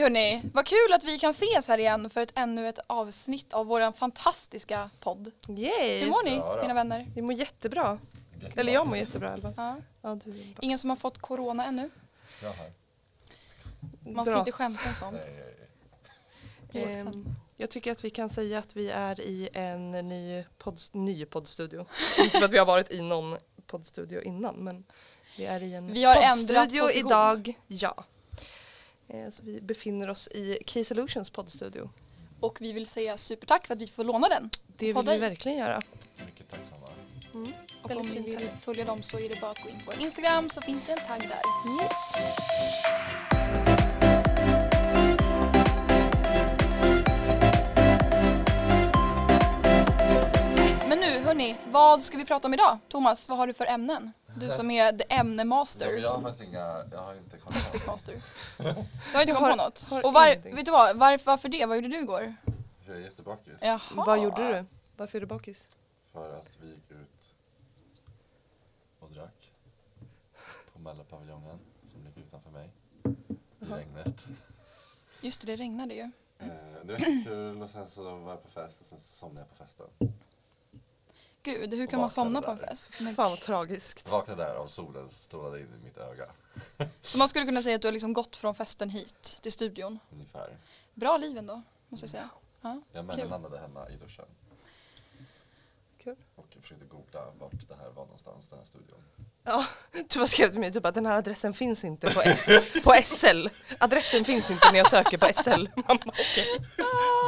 Hörni! Vad kul att vi kan ses här igen för ett, ännu ett avsnitt av vår fantastiska podd. Yay! Hur mår ni Ja då. mina vänner? Vi mår jättebra. Eller jag mår jättebra i alla fall. Ja. Ja, du är bra. Ingen som har fått corona ännu? Jag har. Man ska Bra. inte skämta om sånt. Nej, nej, nej. Ledsen. Ehm, jag tycker att vi kan säga att vi är i en ny, podd, ny poddstudio. Inte för att vi har varit i någon poddstudio innan men vi är i en Vi har ändrat poddstudio position. idag. Ja. Eh, så vi befinner oss i Key Solutions poddstudio. Och vi vill säga supertack för att vi får låna den. Det vill vi verkligen göra. Mycket tacksamma. Mm. Och om ni vill följa dem så är det bara att gå in på Instagram så finns det en tagg där. Yes. Men nu hörni, vad ska vi prata om idag? Thomas, vad har du för ämnen? Du som är the Ja, ämnemaster. men jag har faktiskt inga, jag har inte koll på Master. Du har inte kommit på något? Och var, vet du vad, varför, varför det? Vad gjorde du igår? Jag är jättebakis. Jaha. Vad gjorde du? Varför är du bakis? För att vi gick ut och drack på Mälarpaviljongen som ligger utanför mig i Jaha. regnet. Just det, det regnade ju. Eh, Det var kul och sen så var jag på fest och sen så somnade jag på festen. Gud, hur kan man somna på en där. fest? Men, Fan vad tragiskt. Vaknade där av solen strålade in i mitt öga. så man skulle kunna säga att du har liksom gått från festen hit till studion. Ungefär. Bra liv ändå, måste jag säga. Ja. Jag mellanlandade hemma i duschen. Kul. Och försökte googla vart det här var någonstans, den här studion. Ja, du bara skrev till mig, du bara den här adressen finns inte på, S på SL. Adressen finns inte när jag söker på SL. Bara, okej.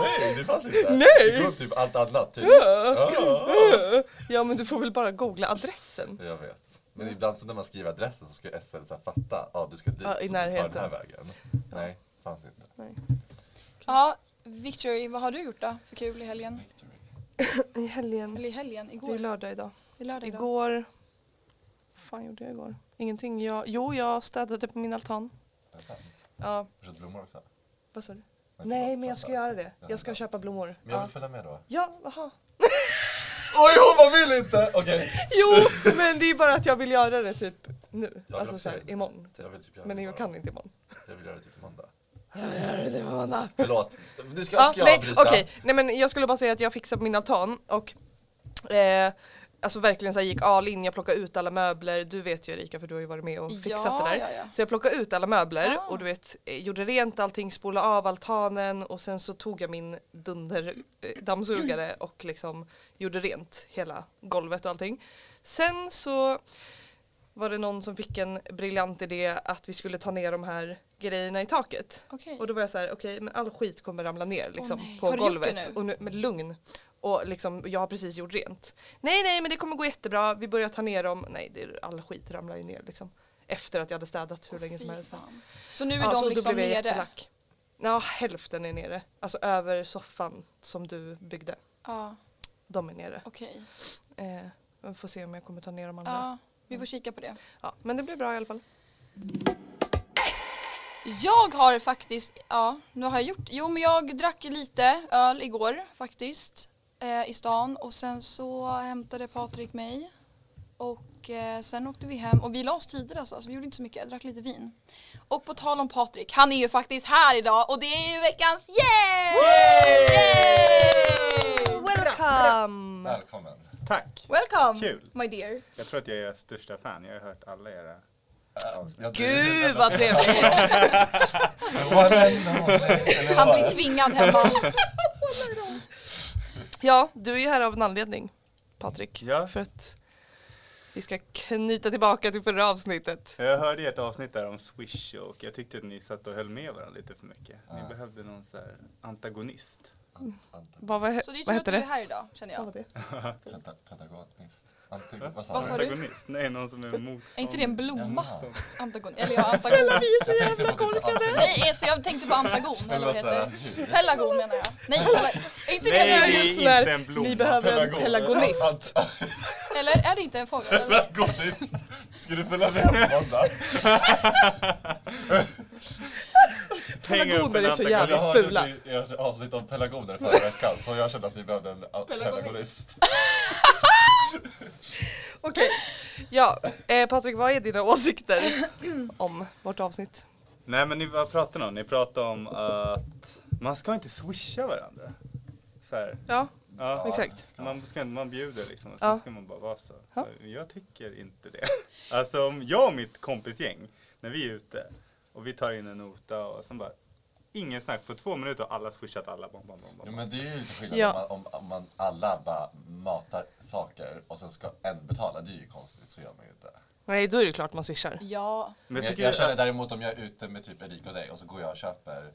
Nej, det fanns inte! Nej! Det kom typ allt annat. Typ. Ja men du får väl bara googla adressen. Jag vet. Men ibland så när man skriver adressen så ska SL så fatta, ja du ska dit, Ja, i så du tar den här vägen. Nej, fanns inte. Nej. ja, Victory, vad har du gjort då för kul i helgen? Victory. I helgen. Eller i helgen, Det är igår? lördag idag. Det är lördag idag. Igår... Vad fan gjorde jag igår? Ingenting. Jag, jo, jag städade på min altan. Är det sant? Ja, Har du köpt blommor också? vad sa du? Nej, men jag ska göra det. Ja, Jag ska köpa blommor. Men jag Ja, vill följa med då. ja jaha. Oj, hon bara vill inte! Okej. Jo, men det är bara att jag vill göra det typ nu. Alltså det så här, också. imorgon. Typ. Jag vill typ göra Men det jag kan inte imorgon. Jag vill göra det typ på måndag. Förlåt, nu ska, Ja, ska jag nej, avbryta. okej. Nej men jag skulle bara säga att jag fixade min altan och eh, Alltså verkligen så här, gick all in, jag plockade ut alla möbler. Du vet ju Erika för du har ju varit med och fixat ja, det där. Ja, ja. Så jag plockade ut alla möbler Ah. och du vet, eh, gjorde rent allting, spolade av altanen och sen så tog jag min dunder eh, dammsugare och liksom gjorde rent hela golvet och allting. Sen så var det någon som fick en briljant idé att vi skulle ta ner de här grejerna i taket. Okej. Och då var jag så här, okej men all skit kommer ramla ner liksom nej. på Har golvet. nu? Och nu, med lugn. Och liksom, jag har precis gjort rent. Nej nej men det kommer gå jättebra, vi börjar ta ner dem. Nej det, all skit ramlar ju ner liksom. Efter att jag hade städat hur Åh, länge som helst. fan. Så nu är Ja, de så liksom nere? jättelack. Ja hälften är nere. Alltså över soffan som du byggde. Ja, De är nere. okej. Eh, vi får se om jag kommer ta ner de andra. Ja, vi får kika på det. Ja, men det blir bra i alla fall. Jag har faktiskt, ja, nu har jag gjort, jo men jag drack lite öl igår faktiskt eh, i stan och sen så hämtade Patrik mig och eh, sen åkte vi hem och vi la oss tidigt alltså, så vi gjorde inte så mycket, jag drack lite vin. Och på tal om Patrik, han är ju faktiskt här idag och det är ju veckans Yay! Yay! Welcome! Välkommen. Tack! Welcome Kul. my dear. Jag tror att jag är största fan. Jag har hört alla era avsnitt. Gud vad trevligt! Han blir tvingad hemma. Ja, du är ju här av en anledning Patrik. Ja. För att vi ska knyta tillbaka till förra avsnittet. Jag hörde ert avsnitt där om Swish och jag tyckte att ni satt och höll med varandra lite för mycket. Ni behövde någon så här antagonist. Vad, var, Så det är vad tur att hette du är här idag känner Vad var jag. det? Vad sa Vad du? sa du? Antagonist? Nej, någon som är motståndare. Är inte det en blomma? Antagon. Eller ja, antagon. Vi är så jävla typ korkade! Nej, så jag tänkte på antagon, eller vad heter det? Pelargon menar jag. Nej, pela- är inte Nej, det är inte en blomma. Ni behöver en Pedagog. pelargonist. Eller är det inte en fågel? Eller? Pedagogist. Ska du följa med på måndag? Pelargoner är så jävla Jag hörde fula. ert avsnitt om pelargoner förra veckan så jag kände att vi behövde en pelargonist. Okej, ja. Eh, Patrik vad är dina åsikter om vårt avsnitt? Nej men ni, vad pratar ni om? Ni pratar om att man ska inte swisha varandra. Så här. Ja, Ja, exakt. Man, ska, man bjuder liksom och sen Ja. ska man bara vara så. Ja. Jag tycker inte det. Alltså om jag och mitt kompisgäng, när vi är ute och vi tar in en nota och sen bara Ingen snack, på två minuter har alla swishat alla. Bom, bom, bom, bom. Jo men det är ju lite skillnad Ja. om, man, om, om man alla bara matar saker och sen ska en betala. Det är ju konstigt, så gör man ju inte. nej då är det klart man swishar. Ja. Men Men jag jag, tycker jag känner däremot om jag är ute med typ Erika och dig och så går jag och köper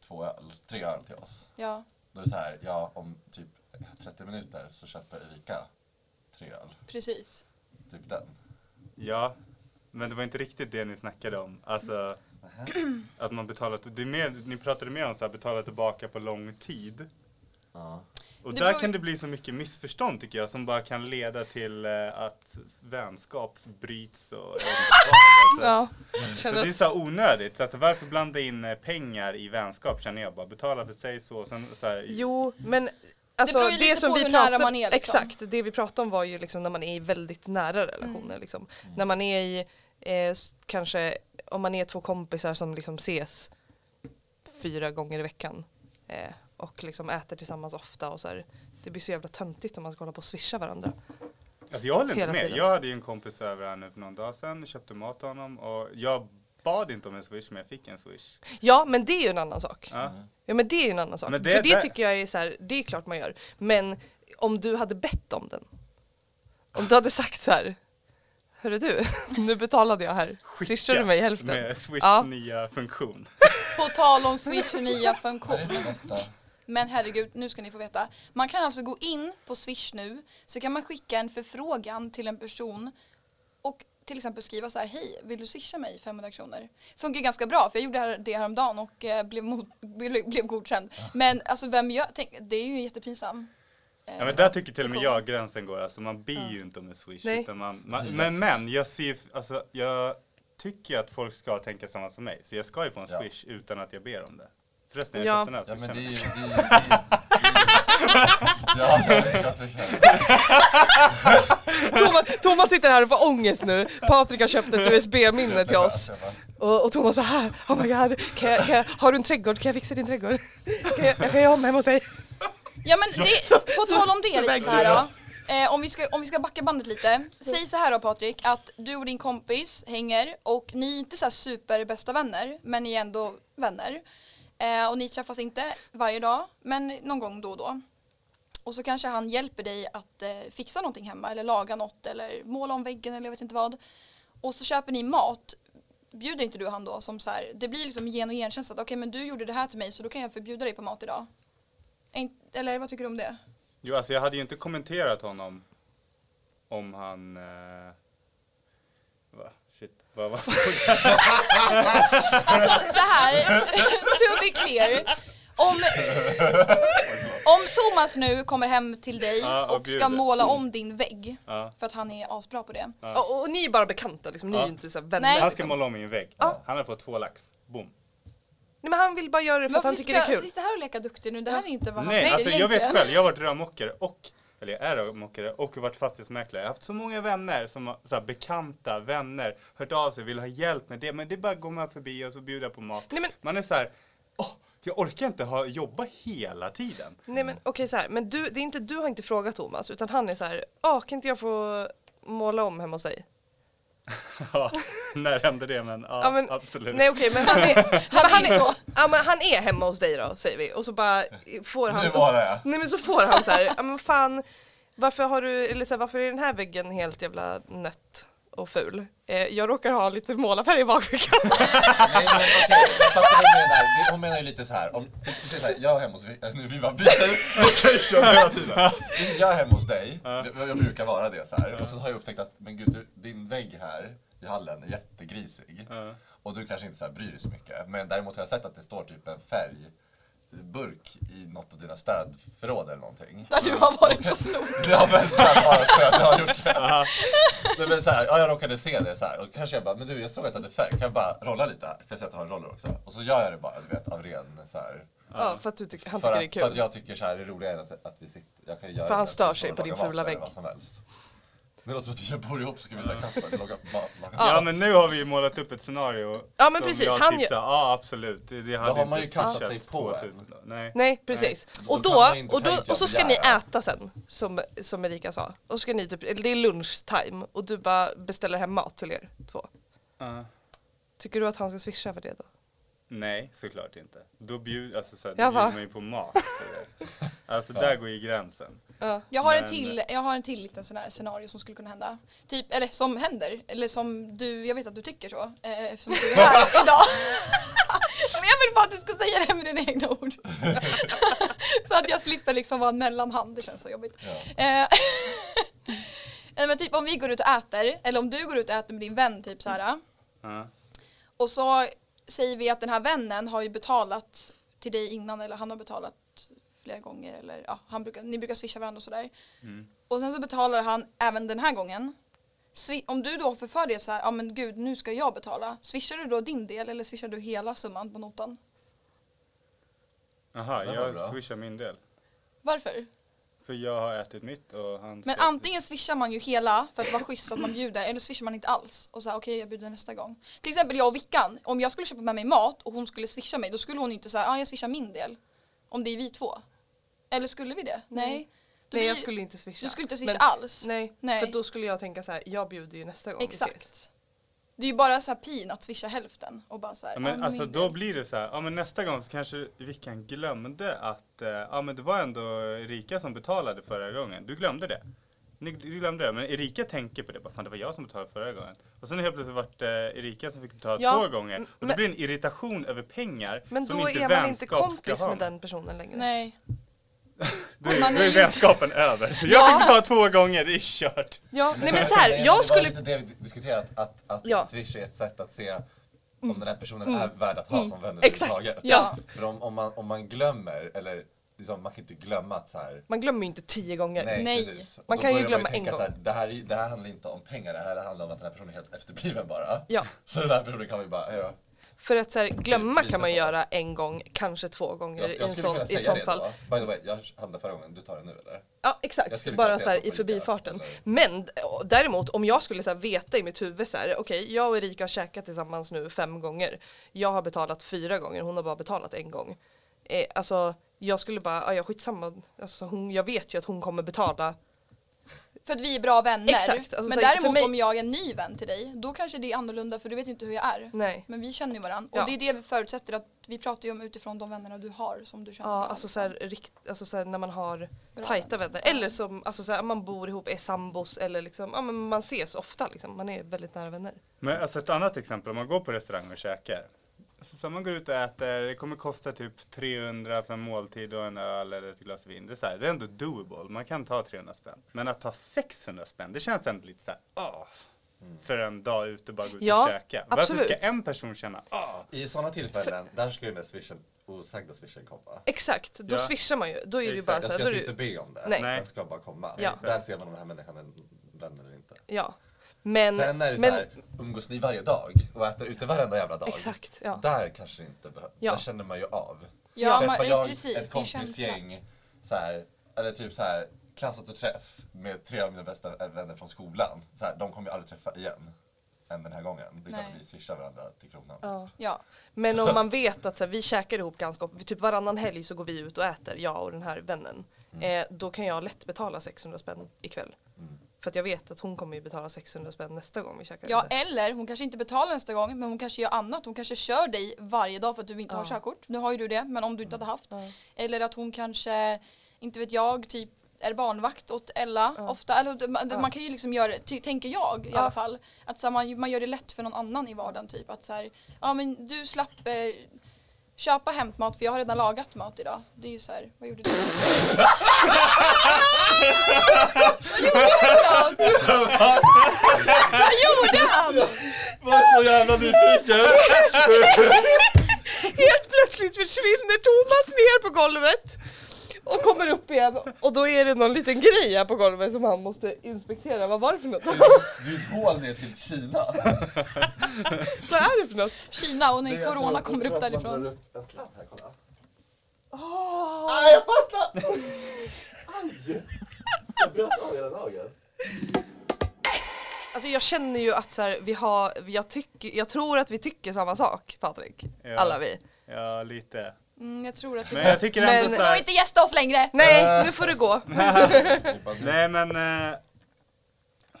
två öl, tre öl till oss. Ja, Då är det så här, ja om typ 30 minuter så köper Erika tre öl. precis. Typ den. Ja, men det var inte riktigt det ni snackade om. Alltså att man betalar, det är mer, ni pratade mer om så här, betala tillbaka på lång tid. Ja. Och Det där beror- kan det bli så mycket missförstånd tycker jag som bara kan leda till eh, att vänskap bryts och. Alltså. Ja, Så det är så onödigt. Alltså varför blanda in eh, pengar i vänskap känner jag bara. Betala för sig så. Sen, så här, Jo, men alltså det, lite som vi pratade liksom. exakt, det vi pratade om var ju liksom när man är i väldigt nära relationer Mm. liksom. När man är i eh, kanske om man är två kompisar som liksom ses fyra gånger i veckan eh, och liksom äter tillsammans ofta och så här. Det blir så jävla töntigt om man ska hålla på och swisha varandra. Alltså jag håller inte med. tiden. Jag hade ju en kompis över här nu för någon dag sedan. Köpte mat till honom och jag bad inte om en swish men jag fick en swish. Ja men det är ju en annan sak. Ja. Ja men det är ju en annan sak. Men det- För det det- tycker jag är så här, det är klart man gör. Men om du hade bett om den. Om du hade sagt så här. Hörru du, nu betalade jag här. Swishar du mig hälften? Med Swish Ja. nya funktion. På tal om Swish nya funktion. Men herregud, nu ska ni få veta. Man kan alltså gå in på Swish nu, så kan man skicka en förfrågan till en person och till exempel skriva så här, hej, vill du swisha mig 500 kronor? Funkar ganska bra, för jag gjorde det här- det häromdagen och eh, blev, mot, blev, blev godkänd. Men alltså vem gör, tänk, det är ju jättepinsam. Eh, Ja men där tycker till och med jag gränsen går. Alltså man ber ju inte om en swish. Nej. Utan man, man, men men jag ser, alltså jag tycker att folk ska tänka samma som mig. Så jag ska ju få en Ja. swish utan att jag ber om det. Förresten, jag Ja. köpte den här Ja men det är ju... Det är, ju- det är, ju- ja, ja, vi ska. Thomas, Thomas sitter här och får ångest nu. Patrik har köpt ett USB-minne till oss. Och, och Thomas bara, "Ah, oh my god, kan jag, kan jag, har du en trädgård? Kan jag fixa din trädgård? Kan jag, jag kan göra om hemma hos dig? Ja men det, på tal om det lite så här då. Eh, om, vi ska, om vi ska backa bandet lite. Säg så här då Patrik, att du och din kompis hänger och ni är inte så här superbästa vänner, men ni är ändå vänner. Eh, och ni träffas inte varje dag, men någon gång då och då. Och så kanske han hjälper dig att eh, fixa någonting hemma eller laga något eller måla om väggen eller jag vet inte vad. Och så köper ni mat. Bjuder inte du han då som så här, det blir liksom gen och genkänsla att okej men du gjorde det här till mig så då kan jag förbjuda dig på mat idag. Eller vad tycker du om det? Jo alltså jag hade ju inte kommenterat honom om han... Eh, va? Shit. Vad var Alltså så här, to be clear. Om, om Thomas nu kommer hem till dig Ja, och och ska måla om din vägg, ja. för att han är asbra på det. Ja. Och, och ni är bara bekanta liksom, ni är inte så vänner. Nej. Han ska liksom. måla om min vägg. Han har fått två lax. Boom. Nej men han vill bara göra det för att han tycker det är kul. sitter här och leka duktig nu? Det här är inte vad han Nej, alltså jag vet själv. Jag har varit rörmokare och eller jag är rörmokare och varit fastighetsmäklare. Jag har haft så många vänner som så här, bekanta vänner hört av sig, vill ha hjälp med det. Men det är bara att gå med förbi och så bjuda på mat. Nej men, Man är så här, åh, jag orkar inte ha, jobba hela tiden. nej, men okej så här, men du, det är inte, du har inte frågat Thomas utan han är så här, ah, kan inte jag få måla om hemma hos dig? Ja, när hände det? Men ja, Ja, men- absolut. Nej okej men han är, Han han är så. Ja men han är hemma hos dig då säger vi och så bara får han Nu var det. Nej men så får han så här, ja men fan varför har du, eller så här, varför är den här väggen helt jävla nött och ful? Eh, jag råkar ha lite målarfärg i bakfickan. Nej men okej, jag fattar vad hon menar. Det- Hon menar ju lite så här. Om, så här jag är hemma hos, äh, nu vi bara byter location hela tiden. Jag är hemma hos dig, jag, brukar vara det så här. Och så har jag upptäckt att, men gud, du, din vägg här i hallen är jättegrisig. Och du kanske inte så här bryr dig så mycket. Men däremot har jag sett att det står typ en färgburk i något av dina städförråd eller någonting. Där du har varit och snott. Ja men så här, bara för att jag har gjort det. Nej, men så här, ja, jag råkade se det så här och kanske jag bara, men du jag såg att du hade färg, kan jag bara rolla lite här? För jag ser att du har en roller också. Och så gör jag det bara, du vet, av ren så här. Ja för att du tycker, han tycker att, det är För att kul. jag tycker så här, det är roliga är att, att vi sitter, jag kan göra För han stör sig på din fula vägg. vad som helst. Det låter som att vi bor ihop ska vi säga kaffe, laga laga Ja. men nu har vi ju målat upp ett scenario. Ja, men precis, han så här, Ja absolut. Det, hade har man inte ju kastat sig på 2000 då. Nej. Nej precis. Då och då, och, då och så ska ni äta sen som, som Erika sa. Och så ska ni typ, eller det är lunchtime och du bara beställer hem mat till er två. Ja. Tycker du att han ska swisha för det då? Nej, såklart inte. Då bjuder, alltså, så här, Ja, då va? bjuder man ju på mat. Alltså där går ju gränsen. Ja. Jag har, en Men- till, jag har en till liten sån här scenario som skulle kunna hända. Typ, eller som händer, eller som du, jag vet att du tycker så, eh, eftersom du är här idag. Men jag vill bara att du ska säga det med dina egna ord. så att jag slipper liksom vara en mellanhand, det känns så jobbigt. Ja. Eh, nej, men typ om vi går ut och äter, eller om du går ut och äter med din vän typ så här. Ja. Och så säger vi att den här vännen har ju betalat till dig innan eller han har betalat flera gånger eller ja, han brukar, ni brukar swisha varandra och sådär. Mm. Och sen så betalar han även den här gången. Swi- om du då får för dig så här, ja men gud nu ska jag betala. Swishar du då din del eller swishar du hela summan på notan? Det var jag bra. swishar min del. Varför? För jag har ätit mitt och han Men äta antingen swishar man ju hela för att vara schysst att man bjuder eller swishar man inte alls och så här, okej jag bjuder nästa gång. Till exempel jag och Vickan, om jag skulle köpa med mig mat och hon skulle swisha mig då skulle hon inte säga ja jag swishar min del. Om det är vi två. Eller skulle vi det? Nej. Nej. Då Nej blir- jag skulle inte swisha. Du skulle inte swisha Men- alls? Nej, Nej. för då skulle jag tänka så här, jag bjuder ju nästa gång vi ses. Exakt. Det är ju bara så här pin att swisha hälften och bara så här, Ja, men ja, alltså då del. blir det så här, ja men nästa gång så kanske Vickan glömde att, eh, ja men det var ändå Erika som betalade förra gången. Du glömde det. Ni, du glömde det, men Erika tänker på det, bara fan det var jag som betalade förra gången. Och sen helt plötsligt vart eh, Erika som fick betala Ja, två gånger. Och då men- blir det en irritation över pengar Men som då inte är man inte vänskap ska kompis ha. med den personen längre. Nej. Är, Man är är ju- vänskapen över. Jag Ja. fick betala två gånger, det är kört. Ja, nej men så här, jag Det var skulle... lite det vi diskuterat, att, att Ja. Swish är ett sätt att se om den här personen är värd att ha som vän överhuvudtaget. Ja. För om, om, man, om man glömmer, eller liksom, man kan inte glömma att så här, Man glömmer ju inte tio gånger. Nej, Nej. Man kan ju glömma tänka en så här, gång. det, här, är- det här handlar inte om pengar, det här handlar om att den här personen är helt efterbliven bara. Ja. Så den här personen kan vi bara, hej då. För att så här, glömma kan man göra en gång, kanske två gånger Jag, i, en jag sån, i ett sånt fall. då. By the way, jag handlade förra gången, du tar det nu eller? Ja Jag exakt, bara så här i förbifarten. Ica, Men däremot om jag skulle så här veta i mitt huvud så här, okej jag och Erika har käkat tillsammans nu fem gånger. Jag har betalat fyra gånger, hon har bara betalat en gång. Eh, alltså jag skulle bara, ja, ja skitsamma, alltså, hon, jag vet ju att hon kommer betala. För att vi är bra vänner. Exakt, alltså men så däremot mig- om jag är en ny vän till dig, då kanske det är annorlunda för du vet inte hur jag är. Nej. Men vi känner ju varandra. Ja. Och det är det vi förutsätter att vi pratar ju om utifrån de vännerna du har som du känner Ja, alltså så, här, rikt, alltså så här, när man har Bra tajta vänner. vänner. Eller som alltså så här, man bor ihop, är sambos eller liksom, ja men man ses ofta liksom. Man är väldigt nära vänner. Men alltså ett annat exempel, om man går på restaurang och käkar. Så man går ut och äter, det kommer kosta typ 300 för en måltid och en öl eller ett glas vin. Det är, så här, det är ändå doable, man kan ta 300 spänn. Men att ta 600 spänn, det känns ändå lite så här, åh. För en dag ute och bara gå ut Ja, och käka. Varför absolut. ska en person känna, åh. I sådana tillfällen, där ska ju den swishen, osagda swishen komma. Exakt, då Ja. swishar man ju. Då är det ju Exakt. bara Jag så här, jag ska det, inte be om det, Nej. den ska bara komma. Ja. Där ser man om den här människan är en vän eller inte. ja. Men, Sen är det men så här, umgås ni varje dag och äter ute varenda jävla dag? exakt, ja. Där kanske det inte behövs. Ja. Där känner man ju av. Ja, Träffar man, jag precis. ett det är känslan. kompisgäng, så här, eller typ så här klassåterträff med tre av mina bästa vänner från skolan. Så här, de kommer ju aldrig träffa igen än den här gången. Det är klart att vi swishar varandra till kronan. Ja. Ja. Men om man vet att så här, vi käkar ihop ganska ofta, typ varannan helg så går vi ut och äter, jag och den här vännen. Eh, då kan jag lätt betala 600 spänn ikväll. För att jag vet att hon kommer ju betala 600 spänn nästa gång vi käkar ja, ute. eller hon kanske inte betalar nästa gång men hon kanske gör annat. Hon kanske kör dig varje dag för att du inte har Ja. körkort. Nu har ju du det, men om du inte hade haft. Ja. Eller att hon kanske, inte vet jag, typ är barnvakt åt Ella Ja. ofta. Eller, man, man kan ju liksom göra, tänker jag i alla fall, att så här, man, man gör det lätt för någon annan i vardagen. Typ att så här, ja men du slapp eh, köpa hämtmat för jag har redan lagat mat idag. Det är ju så här, vad gjorde du? vad gjorde han? Jag var så jävla nyfiken! Helt plötsligt försvinner Thomas ner på golvet och kommer upp igen och då är det någon liten grej här på golvet som han måste inspektera. Vad var det för något? Det är ett hål ner till Kina. Vad är det för något? Kina och när är corona så- kommer upp därifrån. upp En sladd här, kolla. Åh. Aj, jag fastnade! Aj! Jag bröt av hela nageln. Alltså jag känner ju att så här, vi har, jag, tycker, jag tror att vi tycker samma sak Patrik. Ja. Alla vi. Ja, lite. Mm, jag tror att Men jag tycker ändå Men- så Och här, inte gästa oss längre! Nej, nu får du gå. Nej men, eh,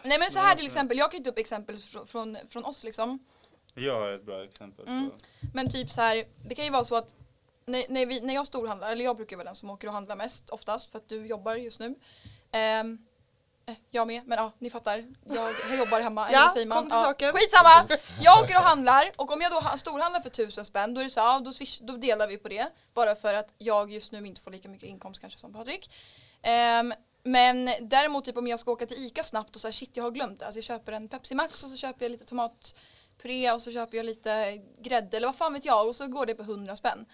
Nej men så här till exempel, jag kan ju ta upp exempel från, från, från oss liksom. jag har ett bra exempel. Mm. På. Men typ så här, det kan ju vara så att när, när, vi, när jag storhandlar, eller jag brukar vara den som åker och handlar mest oftast för att du jobbar just nu. Ehm, eh, jag med, men ja, ni fattar. Jag, jag jobbar hemma, eller Ja, säger man? kom till saken. Skitsamma! Jag åker och handlar och om jag då ha- storhandlar för tusen spänn då är det så ja, då, swish, då delar vi på det. Bara för att jag just nu inte får lika mycket inkomst kanske som Patrik. Ehm, men däremot typ om jag ska åka till ICA snabbt och så här, shit jag har glömt det. Alltså jag köper en Pepsi Max och så köper jag lite tomatpuré och så köper jag lite grädde eller vad fan vet jag och så går det på 100 spänn.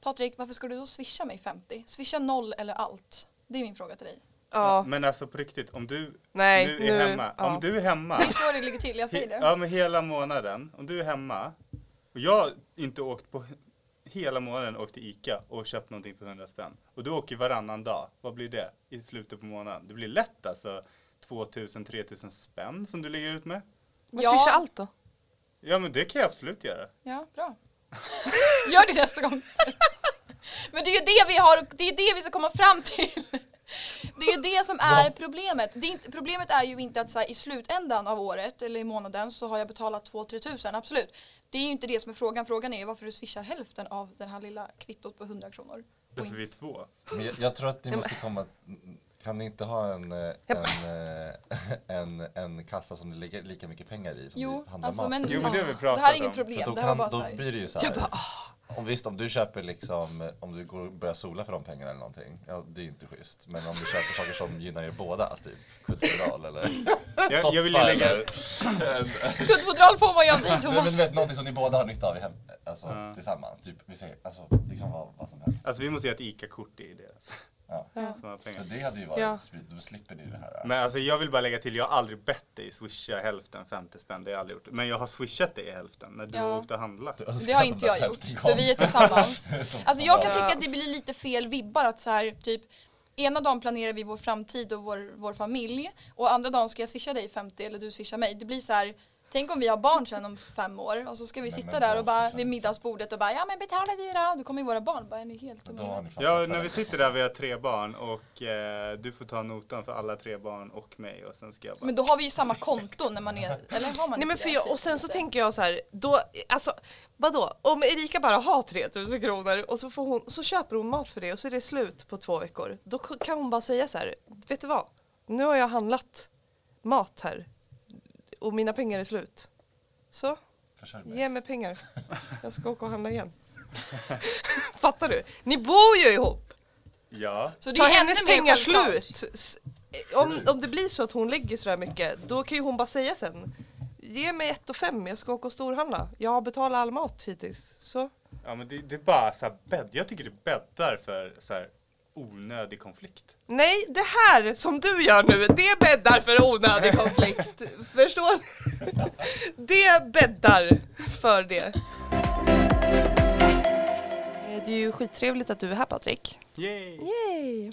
Patrik, varför ska du då swisha mig 50? Swisha noll eller allt? Det är min fråga till dig. Ja, Men alltså på riktigt, om du nej nu nu. är hemma, ja. om du är hemma, Det är så det ligger till, jag säger det. ja men hela månaden, om du är hemma och jag har inte åkt på hela månaden åkt till ICA och köpt någonting för 100 spänn och du åker varannan dag, vad blir det i slutet på månaden? Det blir lätt alltså 2000-3000 spänn som du lägger ut med. Men Ja. swisha allt då. Ja men det kan jag absolut göra. Ja, bra. Gör det nästa gång. Men det är ju det vi har, det är det vi ska komma fram till. Det är det som är problemet. Det är inte, problemet är ju inte att så här, i slutändan av året eller i månaden så har jag betalat 2-3 tusen, absolut. Det är ju inte det som är frågan. Frågan är varför du swishar hälften av den här lilla kvittot på 100 kronor. Därför vi är två. Men jag, jag tror att ni måste komma... Kan ni inte ha en, eh, en, eh, en, en kassa som det ligger lika mycket pengar i som Jo, handlar alltså mat men? Jo, men det har vi ah, pratat det här är inget om. För problem. då, Det kan, då blir det ju så Jag här. Om visst, om du köper liksom, om du går och börjar sola för de pengarna eller någonting, ja det är ju inte schysst. Men om du köper saker som gynnar er båda, typ kultural eller Jag, jag vill ju lägga, Guldfodral får man ju av dig Men, Thomas. men vet, någonting som ni båda har nytta av i hem, alltså, Ja. tillsammans. Typ, vi säger, alltså, det kan vara vad som helst. alltså vi måste göra ett ICA-kort i det. Ja. Ja. Pengar. det hade ju varit, Ja. då slipper ni det här. Men alltså jag vill bara lägga till, jag har aldrig bett dig swisha hälften 50 spänn, det har jag aldrig gjort. Men jag har swishat dig i hälften när du Ja. har åkt och handlat. Det har inte jag gjort, för vi är tillsammans. Alltså jag kan tycka att det blir lite fel vibbar att så här, typ Ena dagen planerar vi vår framtid och vår, vår familj och andra dagen ska jag swisha dig 50 eller du swishar mig. Det blir så här Tänk om vi har barn sen om fem år och så ska vi sitta men där och bara vid vi. middagsbordet och bara ja men betala du då. Då kommer ju våra barn bara är ni helt Då dumma? Ja, när vi sitter där, vi har tre barn och eh, du får ta notan för alla tre barn och mig och sen ska jag bara... Men då har vi ju samma konto när man är, eller har man Nej men inte för jag, och sen så tänker jag så här, då, alltså vadå? Om Erika bara har 3000 kronor och så, får hon, så köper hon mat för det och så är det slut på två veckor. Då kan hon bara säga så här, vet du vad? Nu har jag handlat mat här och mina pengar är slut. Så, ge mig pengar. Jag ska åka och handla igen. Fattar du? Ni bor ju ihop! Ja, Så det är hennes pengar slut, om, om det blir så att hon lägger sådär mycket, då kan ju hon bara säga sen Ge mig ett och fem, jag ska åka och storhandla. Jag har betalat all mat hittills. Så. ja men det, det är bara så här bädd. Jag tycker det bäddar för så här onödig konflikt. Nej, det här som du gör nu, det bäddar för onödig konflikt. Förstår ni? Det bäddar för det. Det är ju skittrevligt att du är här Patrik. Yay! Yay!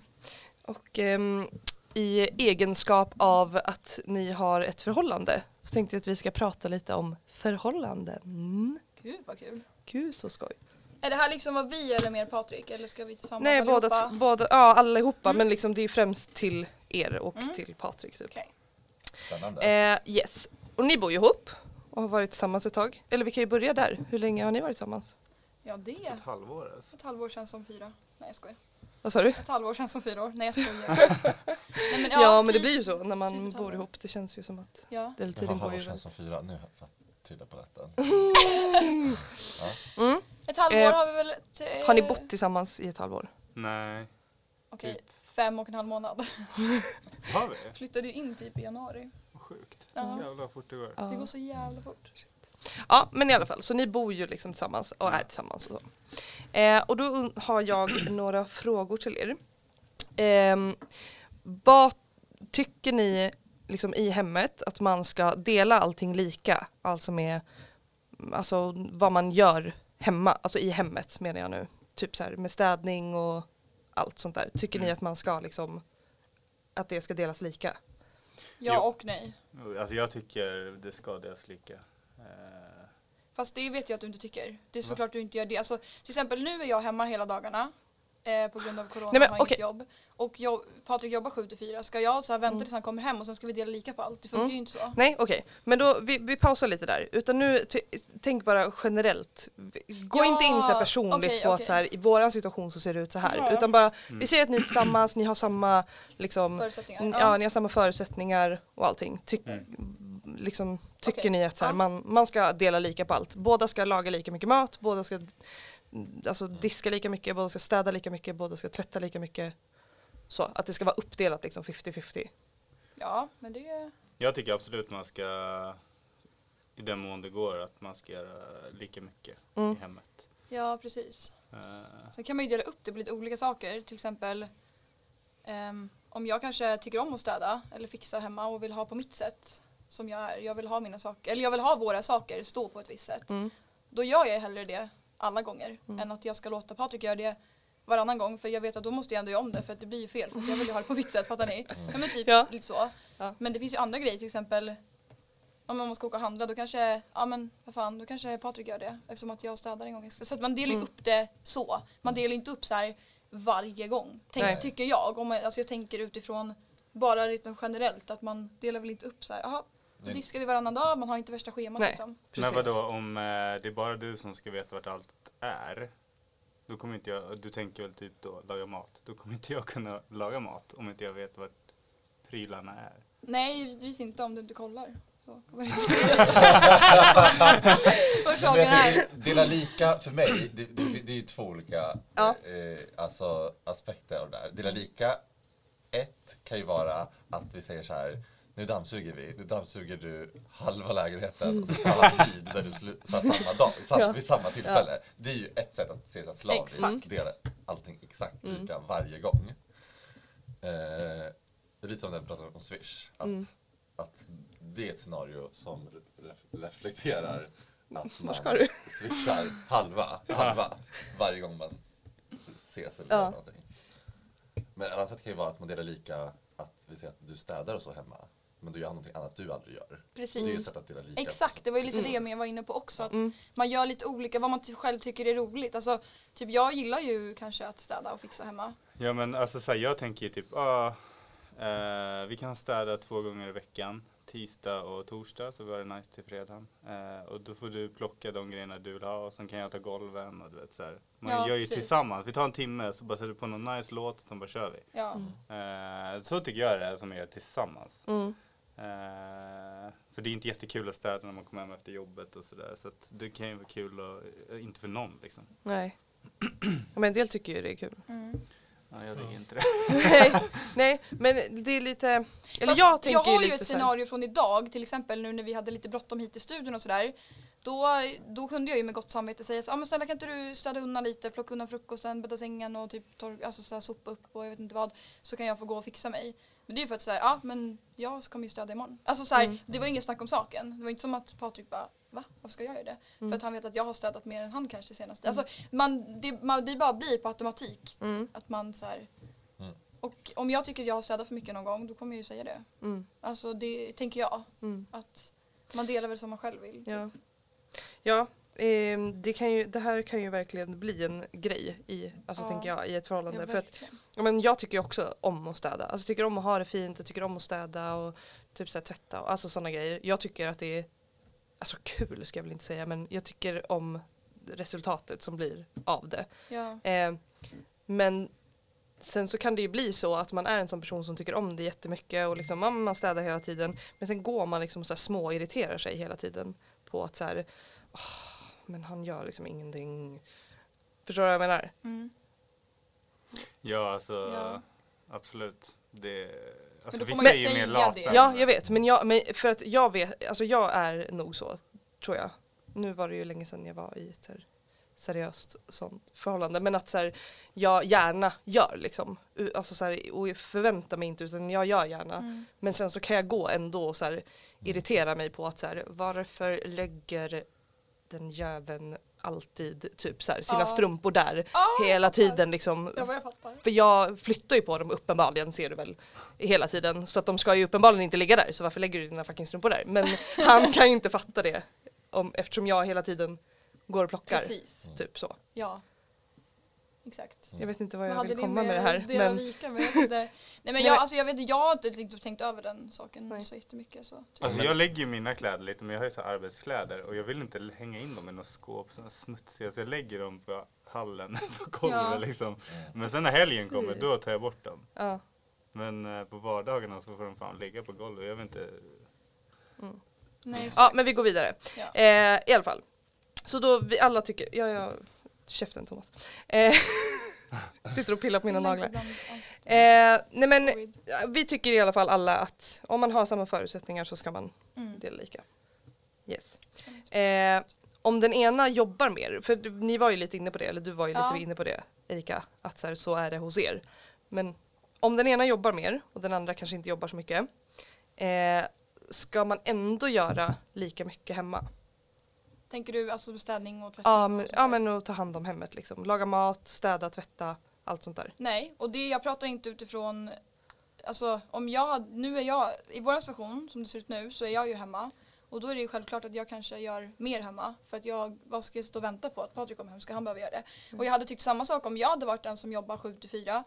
Och ehm, i egenskap av att ni har ett förhållande så tänkte jag att vi ska prata lite om förhållanden. Gud vad kul. Gud så skoj. Är det här liksom vad vi eller mer Patrik eller ska vi tillsammans Nej, båda, allihopa? t- båda, ja allihopa Mm. men liksom det är främst till er och Mm. till Patrik. Typ. Okej. Spännande. Eh, yes, och ni bor ju ihop och har varit tillsammans ett tag. Eller vi kan ju börja där. Hur länge har ni varit tillsammans? Ja det är Ett halvår alltså. ett halvår känns som fyra. Nej jag skojar. Vad sa du? Ett halvår känns som fyra år. Nej jag skojar. Nej, men, Ja, men det typ- blir ju så när typ man ett bor halvår. ihop. Det känns ju som att Ja. den Men tiden vad går har ju känns som fyra? Nu har jag fått tyda på detta. Mm. Ett halvår Eh, har vi väl... t- Har ni bott tillsammans i ett halvår? Nej. Okej, fem och en halv månad. Har vi? Flyttade ju in typ i januari. Vad sjukt. Ja. Jävlar fort det går. Ja. Det går så jävla fort. Ja, men i alla fall, så ni bor ju liksom tillsammans och är tillsammans och så. Eh, och då un- har jag några frågor till er. Ehm, vad tycker ni liksom i hemmet att man ska dela allting lika? Alltså med alltså vad man gör hemma, alltså i hemmet menar jag nu. Typ så här med städning och allt sånt där. Tycker ni Mm. att man ska liksom att det ska delas lika? Ja Jo. och nej. Alltså jag tycker det ska delas lika. Eh, Fast det vet jag att du inte tycker. Det är såklart du inte gör det. Alltså, till exempel nu är jag hemma hela dagarna. Eh, på grund av corona, Nej, men har inget okej. jobb. Och jag, Patrik jobbar 7 till 4. Ska jag så här vänta tills han kommer hem och sen ska vi dela lika på allt? Det funkar Mm. ju inte så. Nej okej, men då vi, vi pausar lite där. Utan nu tänk bara generellt. Gå Ja, inte in så här personligt okej, på att så här, i våran situation så ser det ut så här. Ja, ja. Utan bara, Mm. vi säger att ni är tillsammans, ni har samma liksom, Förutsättningar. ja. ni har samma förutsättningar och allting. Tyck, Mm. liksom, tycker ni att så här, Ja. man, man ska dela lika på allt? Båda ska laga lika mycket mat, båda ska mm, alltså, diska lika mycket, båda ska städa lika mycket, båda ska tvätta lika mycket. Så, att det ska vara uppdelat liksom 50-50. ja, men det är... jag tycker absolut man ska, i den mån det går, att man ska göra lika mycket Mm. i hemmet. Ja, precis. Eh, Sen kan man ju dela upp det på lite olika saker. Till exempel ehm, om jag kanske tycker om att städa eller fixa hemma och vill ha på mitt sätt som jag är. Jag vill ha mina saker, eller jag vill ha våra saker stå på ett visst sätt. Mm. Då gör jag hellre det alla gånger Mm. än att jag ska låta Patrik göra det varannan gång för jag vet att då måste jag ändå göra om det för att det blir ju fel för jag vill ju ha det på mitt sätt, fattar ni? Ja men typ Ja. lite så. Ja. Men det finns ju andra grejer till exempel om man ska åka och handla då kanske, ja men vad fan, då kanske Patrik gör det eftersom att jag städar en gång extra. Så att man delar Mm. upp det så. Man delar inte upp så här varje gång. Tänk, tycker jag. Om man, alltså jag tänker utifrån bara lite generellt att man delar väl inte upp så här, jaha, då Nej. diskar vi varannan dag, man har inte värsta schemat Nej. liksom. Men Precis. vadå, om eh, det är bara du som ska veta vart allt är, då kommer inte jag, du tänker väl typ då laga mat, då kommer inte jag kunna laga mat om inte jag vet vart prylarna är. Nej, givetvis inte om du inte kollar. Så kommer du inte Vart saken är. Dela lika för mig, det, det, det är ju två olika Ja. eh, alltså, aspekter av det här. Dela lika, ett kan ju vara att vi säger så här, nu dammsuger vi, nu dammsuger du halva lägenheten och så tar alla tid där du slu- så här, samma dag, sam, Ja. vid samma tillfälle. Det är ju ett sätt att se så slaviskt, Exakt. dela allting exakt Mm. lika varje gång. Eh, lite som när vi pratade om Swish. Att, Mm. att det är ett scenario som re- reflekterar att man swishar halva, halva varje gång man ses eller Ja. någonting. Men ett annat sätt kan ju vara att man delar lika, att vi säger att du städar och så hemma, men du gör någonting annat du aldrig gör. Det är ett Precis. sätt att dela lika. Exakt, det var ju lite det jag var inne på också. Att Mm. Man gör lite olika, vad man ty- själv tycker är roligt. Alltså, typ jag gillar ju kanske att städa och fixa hemma. Ja men alltså så här, jag tänker ju typ, ah, eh, vi kan städa två gånger i veckan. Tisdag och torsdag så var det nice till fredagen. Eh, och då får du plocka de grejerna du vill ha och sen kan jag ta golven och du vet så här. Man Ja, gör ju precis. tillsammans. Vi tar en timme så bara sätter du på någon nice låt och sen bara kör vi. Ja. Eh, så tycker jag det är som vi gör tillsammans. Mm. Eh, för det är inte jättekul att städa när man kommer hem efter jobbet och sådär. Så att det kan ju vara kul och eh, inte för någon liksom. Nej. Men en del tycker ju det är kul. Mm. Ja, jag tycker inte det. nej, nej, men det är lite, eller Fast jag tänker jag har ju ju lite ett så scenario från idag, till exempel nu när vi hade lite bråttom hit till studion och sådär. Då, då kunde jag ju med gott samvete säga så, ah, men snälla kan inte du städa undan lite, plocka undan frukosten, bädda sängen och typ torr, alltså så här, sopa upp och jag vet inte vad. Så kan jag få gå och fixa mig. Men det är ju för att säga, ja men jag kommer ju städa imorgon. Alltså så här, Mm. det var inget snack om saken. Det var inte som att Patrik bara, va? Varför ska jag göra det? Mm. För att han vet att jag har städat mer än han kanske senast. Alltså man, det, man, det bara blir på automatik. Mm, Att man så här, Mm. och om jag tycker att jag har städat för mycket någon gång, då kommer jag ju säga det. mm, Alltså det tänker jag. mm. Att man delar väl som man själv vill. typ. Ja, ehm, det, kan ju, det här kan ju verkligen bli en grej i, alltså, Ja. tänker jag, i ett förhållande. Ja, för att, ja, men jag tycker ju också om att städa. Alltså, tycker om att ha det fint, jag tycker om att städa och typ så här, tvätta och alltså sådana grejer. Jag tycker att det är alltså, kul ska jag väl inte säga men jag tycker om resultatet som blir av det. ja. Eh, men sen så kan det ju bli så att man är en sån person som tycker om det jättemycket och liksom, man, man städar hela tiden. Men sen går man liksom så små irriterar sig hela tiden på att så här, "Åh, men han gör liksom ingenting. Förstår du vad jag menar? Mm. Ja, alltså Ja. absolut. Det, alltså, då får vissa man är ju ju mer lata. det. Ja, jag vet. Men, jag, men för att jag vet, alltså jag är nog så, tror jag. Nu var det ju länge sedan jag var i ett seriöst sånt förhållande. Men att så här, jag gärna gör liksom. Alltså så här, och förväntar mig inte utan jag gör gärna. Mm. Men sen så kan jag gå ändå och så här, irritera mig på att så här, varför lägger den jäveln alltid typ så här, sina Ja. strumpor där Ah, hela tiden liksom. Ja, jag. För jag flyttar ju på dem uppenbarligen ser du väl hela tiden så att de ska ju uppenbarligen inte ligga där så varför lägger du dina fucking strumpor där? Men han kan ju inte fatta det om, eftersom jag hela tiden går och plockar. Precis. Typ så. Ja. Exakt. Jag vet inte vad jag vill komma med det att här. Men lika med? Inte. Nej men jag, alltså, jag, vet, jag har inte riktigt tänkt över den saken Nej. så jättemycket. Så. Alltså Men- jag lägger ju mina kläder lite, men jag har ju så arbetskläder och jag vill inte hänga in dem i något skåp, sådana smutsiga, så jag lägger dem på hallen, på golvet Ja. liksom. Men sen när helgen kommer, då tar jag bort dem. ja. Men eh, på vardagarna så får de fan ligga på golvet. Jag vet inte. Nej, ja men vi går vidare. Ja. Eh, I alla fall. Så då vi alla tycker, ja ja, käften Thomas. Eh, sitter och pillar på mina naglar. Eh, nej men vi tycker i alla fall alla att om man har samma förutsättningar så ska man Mm. dela lika. Yes. Eh, om den ena jobbar mer, för du- ni var ju lite inne på det, eller du var ju Ja. lite inne på det Erika, att så, här, så är det hos er. Men om den ena jobbar mer och den andra kanske inte jobbar så mycket, eh, ska man ändå göra lika mycket hemma? Tänker du alltså städning och tvättning? Ja och men, ja, men att ta hand om hemmet liksom. Laga mat, städa, tvätta, allt sånt där. Nej, och det jag pratar inte utifrån Alltså om jag nu är jag, i vår situation som det ser ut nu så är jag ju hemma och då är det ju självklart att jag kanske gör mer hemma för att jag, vad ska jag stå och vänta på att Patrik kommer hem, ska han behöva göra det? Och jag hade tyckt samma sak om jag hade varit den som jobbar 7 till 4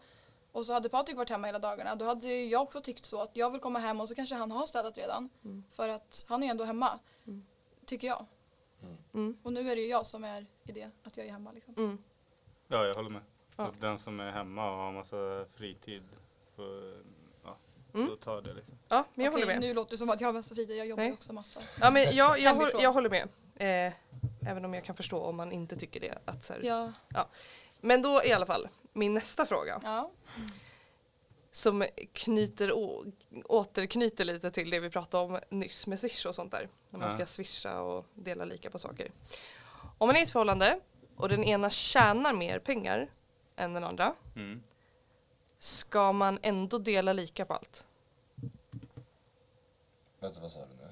och så hade Patrik varit hemma hela dagarna då hade jag också tyckt så att jag vill komma hem och så kanske han har städat redan Mm. för att han är ju ändå hemma Mm. tycker jag. Mm. Och nu är det ju jag som är i det, att jag är hemma liksom. Mm. Ja, jag håller med. Ja. Att den som är hemma och har massa fritid får, ja, Mm. då tar det liksom. Ja men jag Okej, håller med. nu låter det som att jag har massa fritid, jag jobbar ju Nej. också massa. Ja men jag, jag, håll, Hemifrån. jag håller med. Eh, även om jag kan förstå om man inte tycker det. Att så här, Ja. Men då i alla fall, min nästa fråga. ja. Som knyter, återknyter lite till det vi pratade om nyss med swish och sånt där. När man ska swisha och dela lika på saker. Om man är i ett förhållande och den ena tjänar mer pengar än den andra. Mm. Ska man ändå dela lika på allt? Vänta, vad sa du nu?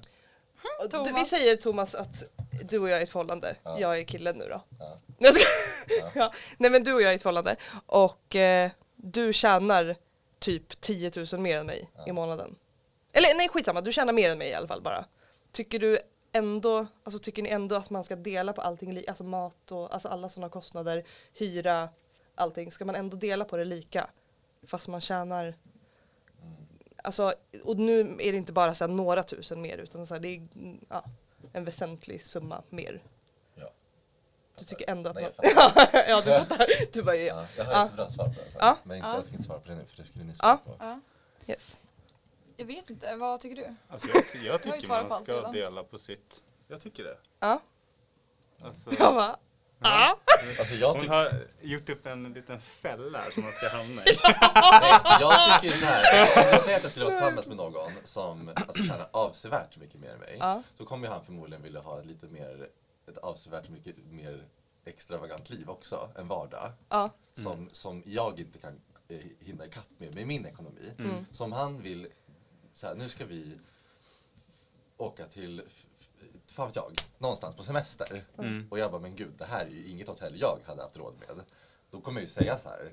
Och du, vi säger Thomas att du och jag är i ett förhållande. Ja. Jag är killen nu då. Ja. Nej, jag ska... Ja. ja. Nej men du och jag är i ett förhållande och eh, du tjänar typ 10 000 mer än mig Ja. i månaden. Eller nej skitsamma, du tjänar mer än mig i alla fall bara. Tycker du ändå, alltså tycker ni ändå att man ska dela på allting, alltså mat och alltså alla sådana kostnader, hyra, allting. Ska man ändå dela på det lika? Fast man tjänar Mm. Alltså, och nu är det inte bara så några tusen mer utan så här, det är ja, en väsentlig summa mer. Du tycker ändå att Nej, man... jag ja, du fattar. Du bara, ja. Ja, jag har ett bra svar på det. Ja. Men inte, Ja. jag tänker inte svara på det nu för det skulle ni svara på. ja. Yes. Jag vet inte, vad tycker du? Alltså jag, jag Jag tycker på man ska redan. dela på sitt. Jag tycker det. Ja. Alltså, Jag bara, ja. Alltså jag hon har gjort upp en liten fälla som man ska hamna i. jag tycker så här. Om jag säger att jag skulle vara tillsammans med någon som alltså, tjänar avsevärt mycket mer än mig. Ja. Då kommer han förmodligen vilja ha lite mer, ett avsevärt mycket mer extravagant liv också, en vardag. Ja. Som, som jag inte kan eh, hinna ikapp med, med min ekonomi. Mm. Som han vill, så här, nu ska vi åka till, fan vet jag, någonstans på semester. Mm. Och jag bara, men gud, det här är ju inget hotell jag hade haft råd med. Då kommer jag ju säga så här,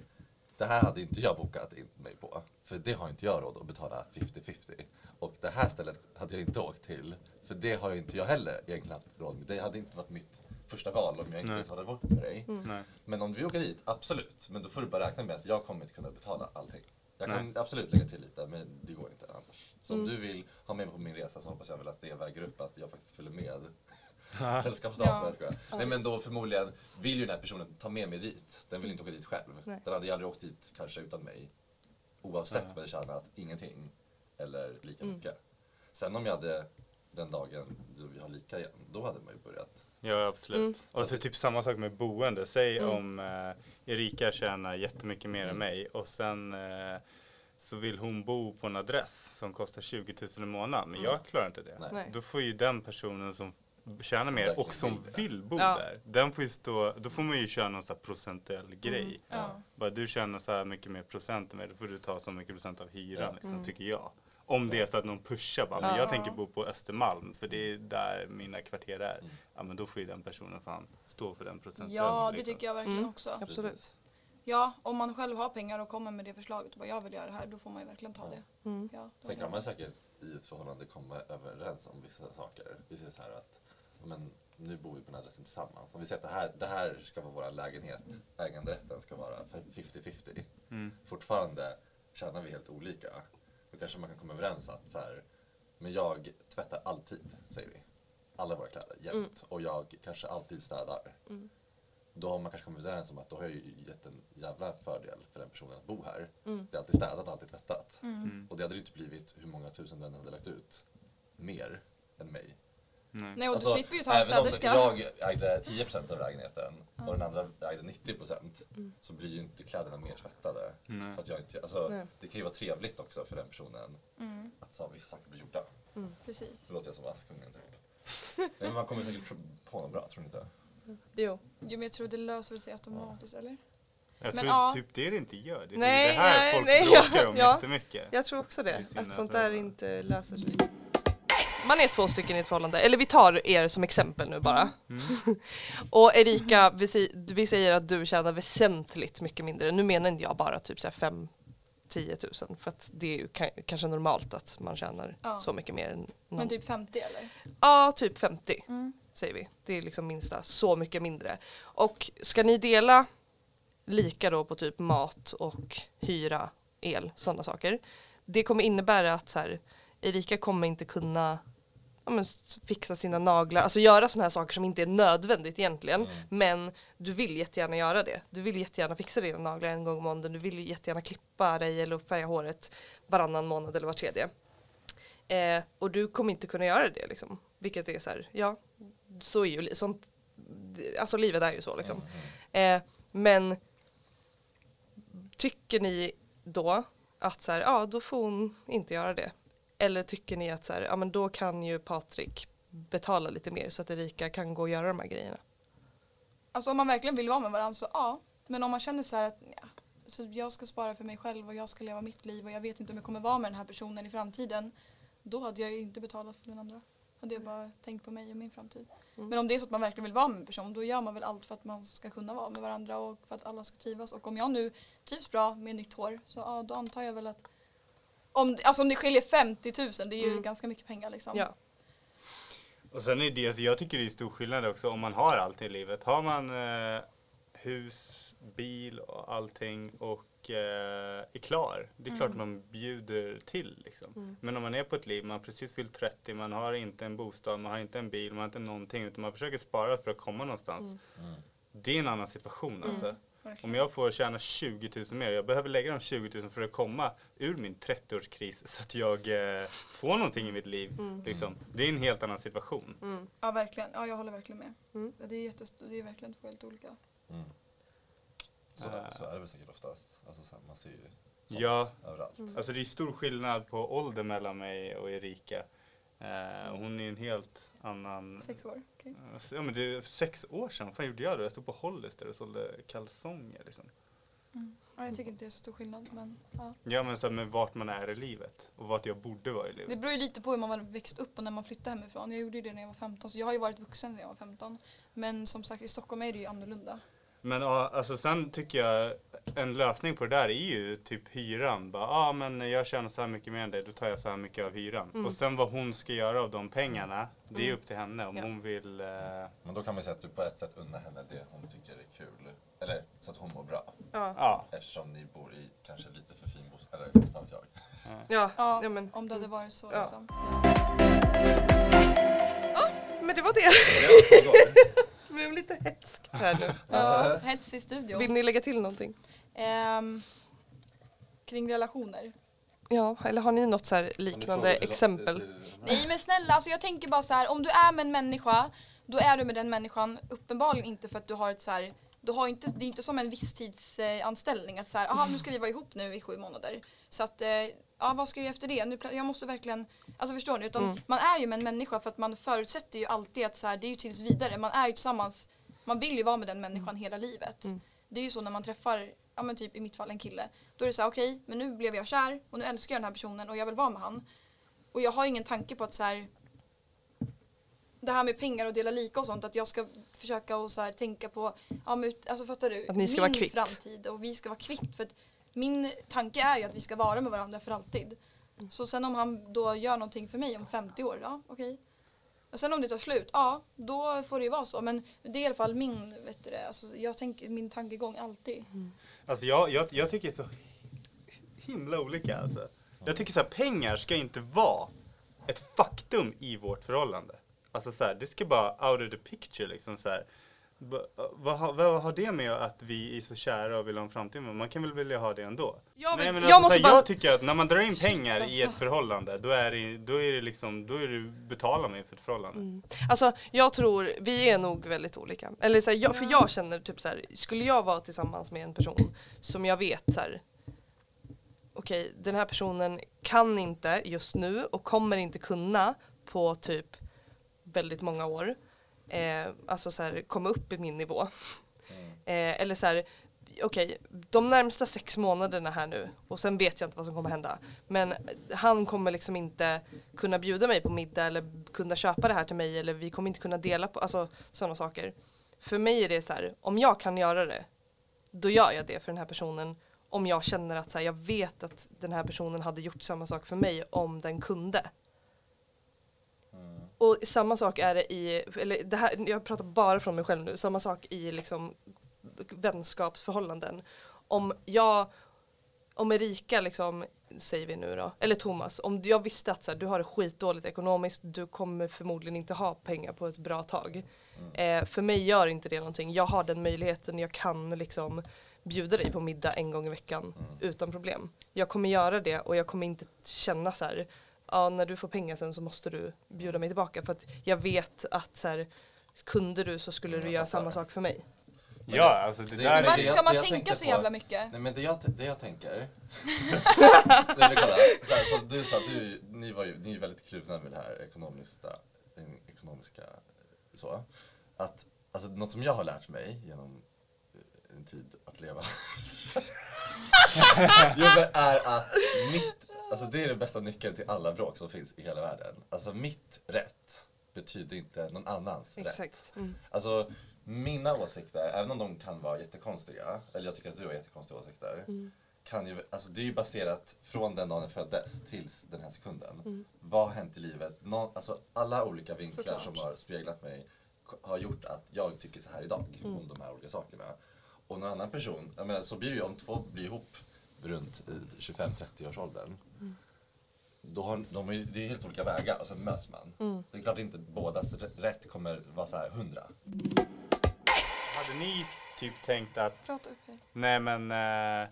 det här hade inte jag bokat in mig på. För det har inte jag råd att betala 50-50. Och det här stället hade jag inte åkt till. För det har ju inte jag heller egentligen haft råd med. Det hade inte varit mitt första val om jag inte Nej. ens hade varit med dig. Nej. Men om vi åker dit, absolut. Men då får du bara räkna med att jag kommer inte kunna betala allting. Jag kan Nej. absolut lägga till lite, men det går inte annars. Så om Mm. du vill ha med mig på min resa så hoppas jag väl att det väger upp att jag faktiskt följer med sällskapsdagen. Ja, jag skojar. Nej men då förmodligen vill ju den här personen ta med mig dit. Den vill inte åka dit själv. Nej. Den hade ju aldrig åkt dit kanske utan mig. Oavsett Ja. jag tjänat ingenting eller lika Mm. mycket. Sen om jag hade den dagen då vi har lika igen, då hade man ju börjat. Ja absolut. Mm. Och så typ samma sak med boende. Säg Mm. om eh, Erika tjänar jättemycket mer än Mm. mig och sen eh, så vill hon bo på en adress som kostar 20 000 i månaden. Men Mm. jag klarar inte det. Nej. Då får ju den personen som tjänar Som mer och som vill bo Ja. där. Den får ju stå, då får man ju köra någon sån här procentuell grej. Ja. Bara du tjänar så här mycket mer procent än mig, då får du ta så mycket procent av hyran Ja. liksom, Mm. tycker jag. Om det är så att någon pushar bara, men Ja. jag tänker bo på Östermalm för det är där mina kvarter är. Mm. Ja men då får ju den personen fan stå för den procenten. Ja, det liksom. tycker jag verkligen Mm. också. Absolut. Ja, om man själv har pengar och kommer med det förslaget och bara jag vill göra det här, då får man ju verkligen ta det. Mm. Ja, Sen kan man säkert i ett förhållande komma överens om vissa saker. Vi säger så här att ja, men, nu bor vi på den här adressen tillsammans. Om vi säger att det här, det här ska vara vår lägenhet, äganderätten ska vara 50-50. Mm. Fortfarande tjänar vi helt olika. Då kanske man kan komma överens att så här, men jag tvättar alltid, säger vi. Alla våra kläder, jämt. Och jag kanske alltid städar. Mm. Då har man kanske kommit överens om att då har jag ju gett en jävla fördel för den personen att bo här. Mm. Det är alltid städat, alltid tvättat. Mm. Och det hade ju inte blivit hur många tusen den hade lagt ut mer än mig. Nej. Nej, och Alltså, du slipper ju ta en även om städerska. jag ägde 10% av lägenheten och den andra ägde 90% så blir ju inte kläderna mer tvättade. För att jag inte, alltså, Nej. det kan ju vara trevligt också för den personen Mm, att så, vissa saker blir gjorda. precis. Så låter jag som Askungen typ. Men man kommer säkert på något bra, tror ni inte? Jo. Jo, men jag tror det löser sig automatiskt, eller? Jag Men tror ja. typ det det inte gör. Det är Nej, det här nej, folk nej, bråkar ja, om ja. jättemycket. Jag tror också Det Att sånt där inte löser sig. Man är två stycken i ett förhållande, eller vi tar er som exempel nu bara. Mm. Och Erika, vi, vi säger att du tjänar väsentligt mycket mindre. Nu menar inte jag bara typ så här 5 10 000 för att det är ju ka- kanske normalt att man tjänar Ja. så mycket mer än någon. Men typ 50 eller? Ja, typ 50 Mm. säger vi. Det är liksom minsta, så mycket mindre. Och ska ni dela lika då på typ mat och hyra, el, sådana saker. Det kommer innebära att så här, Erika kommer inte kunna ja, men, fixa sina naglar, alltså göra sådana här saker som inte är nödvändigt egentligen. Mm. Men du vill jättegärna göra det. Du vill jättegärna fixa dina naglar en gång i månaden. Du vill jättegärna klippa dig eller färga håret varannan månad eller var tredje. Eh, och du kommer inte kunna göra det liksom. Vilket är så här, ja, så är ju sånt, alltså livet är ju så liksom. Mm. Eh, men tycker ni då att så här, ja då får hon inte göra det? Eller tycker ni att så här, ja men då kan ju Patrik betala lite mer så att Erika kan gå och göra de här grejerna? Alltså om man verkligen vill vara med varandra så ja. Men om man känner så här att ja, så jag ska spara för mig själv och jag ska leva mitt liv och jag vet inte om jag kommer vara med den här personen i framtiden. Då hade jag inte betalat för den andra. Hade jag bara tänkt på mig och min framtid. Mm. Men om det är så att man verkligen vill vara med en person då gör man väl allt för att man ska kunna vara med varandra och för att alla ska trivas. Och om jag nu trivs bra med nytt hår så ja, då antar jag väl att om, alltså om det skiljer 50 000 det är ju Mm. ganska mycket pengar liksom. Ja. Och sen är det, så jag tycker det är stor skillnad också om man har allt i livet. Har man eh, hus, bil och allting och eh, är klar. Det är klart Mm. man bjuder till liksom. Mm. Men om man är på ett liv, man har precis fyllt 30, man har inte en bostad, man har inte en bil, man har inte någonting utan man försöker spara för att komma någonstans. Mm. Mm. Det är en annan situation alltså. Verkligen. Om jag får tjäna 20 000 mer, jag behöver lägga de 20 000 för att komma ur min 30-årskris så att jag eh, får någonting i mitt liv. Mm. Liksom. Det är en helt annan situation. Mm. Ja verkligen, ja jag håller verkligen med. Mm. Ja, Det, är jättest- det är verkligen två helt olika. Mm. Så, Eh. så är det väl säkert oftast. Alltså, så här, man ser ju sånt Ja. överallt. Mm. Alltså det är stor skillnad på ålder mellan mig och Erika. Eh, hon är en helt annan... Sex år, okej. Eh, Ja men det är sex år sedan, vad fan gjorde jag då? Jag stod på Hollister och sålde kalsonger liksom. Ja, jag tycker inte det är så stor skillnad men ja. Ja men så här med vart man är i livet och vart jag borde vara i Det livet. beror ju lite på hur man växt upp och när man flyttade hemifrån. Jag gjorde ju det när jag var 15 så jag har ju varit vuxen när jag var 15. Men som sagt i Stockholm är det ju annorlunda. Men ja, alltså sen tycker jag en lösning på det där är ju typ hyran. Ja ah, men jag tjänar så här mycket mer än dig, då tar jag så här mycket av hyran. Mm. Och sen vad hon ska göra av de pengarna, det är Mm. upp till henne om Ja. hon vill eh, Men då kan man säga att du på ett sätt unnar henne det hon tycker är kul. Eller så att hon mår bra. Ja. Ja, Eftersom ni bor i kanske lite för fin bostad. Eller inte fan jag. Ja. Ja, ja, men, om det hade varit så Ja. liksom. men det var det. Blev lite hetskt här nu. Ja, hets i studion. Vill ni lägga till någonting? Ehm, kring relationer. Ja, eller har ni något så här liknande till- exempel? Nej men snälla, alltså jag tänker bara så här, om du är med en människa, då är du med den människan uppenbarligen inte för att du har ett så här, du har inte, det är inte som en visstidsanställning att så här, aha nu ska vi vara ihop nu i sju månader. Så att, eh, ja vad ska jag göra efter det? Nu, jag måste verkligen, alltså förstår ni? Utan Mm. man är ju med en människa för att man förutsätter ju alltid att så här, det är ju tills vidare, man är ju tillsammans, man vill ju vara med den människan hela livet. Mm. Det är ju så när man träffar ja men typ i mitt fall en kille. Då är det så här, okej, men nu blev jag kär och nu älskar jag den här personen och jag vill vara med han. Och jag har ingen tanke på att så här det här med pengar och dela lika och sånt, att jag ska försöka och så här tänka på, ja men alltså fattar du? Att ni ska min vara kvitt. framtid och vi ska vara kvitt. För att min tanke är ju att vi ska vara med varandra för alltid. Mm. Så sen om han då gör någonting för mig om 50 år, ja okej. Och sen om det tar slut, ja då får det ju vara så. Men det är i alla fall min, vet du det, alltså, jag tänker, min tankegång alltid. Alltså jag, jag, jag tycker så himla olika alltså. Jag tycker så här, pengar ska inte vara ett faktum i vårt förhållande. Alltså så här, det ska bara out of the picture liksom så här. Va- Vad, har- vad har det med att vi är så kära och vill ha en framtid med? Man kan väl vilja ha det ändå? Nej, vill, men jag alltså, måste bara... jag tycker att när man drar in pengar i ett alltså. förhållande, då är det, då är det liksom, då är det betala mig för ett förhållande. Mm. Alltså jag tror, vi är nog väldigt olika. Eller så här, jag, för jag känner typ så här, skulle jag vara tillsammans med en person som jag vet så här. Okej, den här personen kan inte just nu och kommer inte kunna på typ väldigt många år. Eh, alltså så här, komma upp i min nivå. Eh, eller så här, okej, de närmsta sex månaderna här nu och sen vet jag inte vad som kommer hända. Men han kommer liksom inte kunna bjuda mig på middag eller kunna köpa det här till mig eller vi kommer inte kunna dela på, alltså sådana saker. För mig är det så här, om jag kan göra det, då gör jag det för den här personen. Om jag känner att så här, jag vet att den här personen hade gjort samma sak för mig om den kunde. Mm. Och samma sak är det i, eller det här, jag pratar bara från mig själv nu, samma sak i liksom vänskapsförhållanden. Om jag, om Erika liksom, säger vi nu då, eller Thomas, om jag visste att så här, du har det skitdåligt ekonomiskt, du kommer förmodligen inte ha pengar på ett bra tag. Eh, för mig gör inte det någonting, jag har den möjligheten, jag kan liksom bjuda dig på middag en gång i veckan utan problem. Jag kommer göra det och jag kommer inte känna så här, ja när du får pengar sen så måste du bjuda mig tillbaka för att jag vet att så här, kunde du så skulle du Jag göra samma sak för mig. Ja, alltså det Det- där. Varför jag- ska man tänka så jävla mycket? Nej men det jag, det jag tänker. Nej, men kolla, så här, så du sa att du, ni, var ju, ni är väldigt kluvna med det här ekonomiska, den ekonomiska så. Att, alltså något som jag har lärt mig genom eh, en tid att leva. jo, är att mitt, alltså det är den bästa nyckeln till alla bråk som finns i hela världen. Alltså mitt rätt betyder inte någon annans rätt. Mm. Alltså mina åsikter, även om de kan vara jättekonstiga, eller jag tycker att du har jättekonstiga åsikter, kan ju, alltså det är ju baserat från den dagen jag föddes tills den här sekunden. Vad har hänt i livet? Nå, alltså alla olika vinklar Såklart. som har speglat mig har gjort att jag tycker så här idag om de här olika sakerna. Och någon annan person, jag menar, så blir det ju om två blir ihop runt eh, 25-30 års åldern. Då har, de är, det är helt olika vägar och sen möts man. Det är klart inte bådas rätt kommer vara så här 100. Hade ni typ tänkt att Prata upp er. Nej men eh,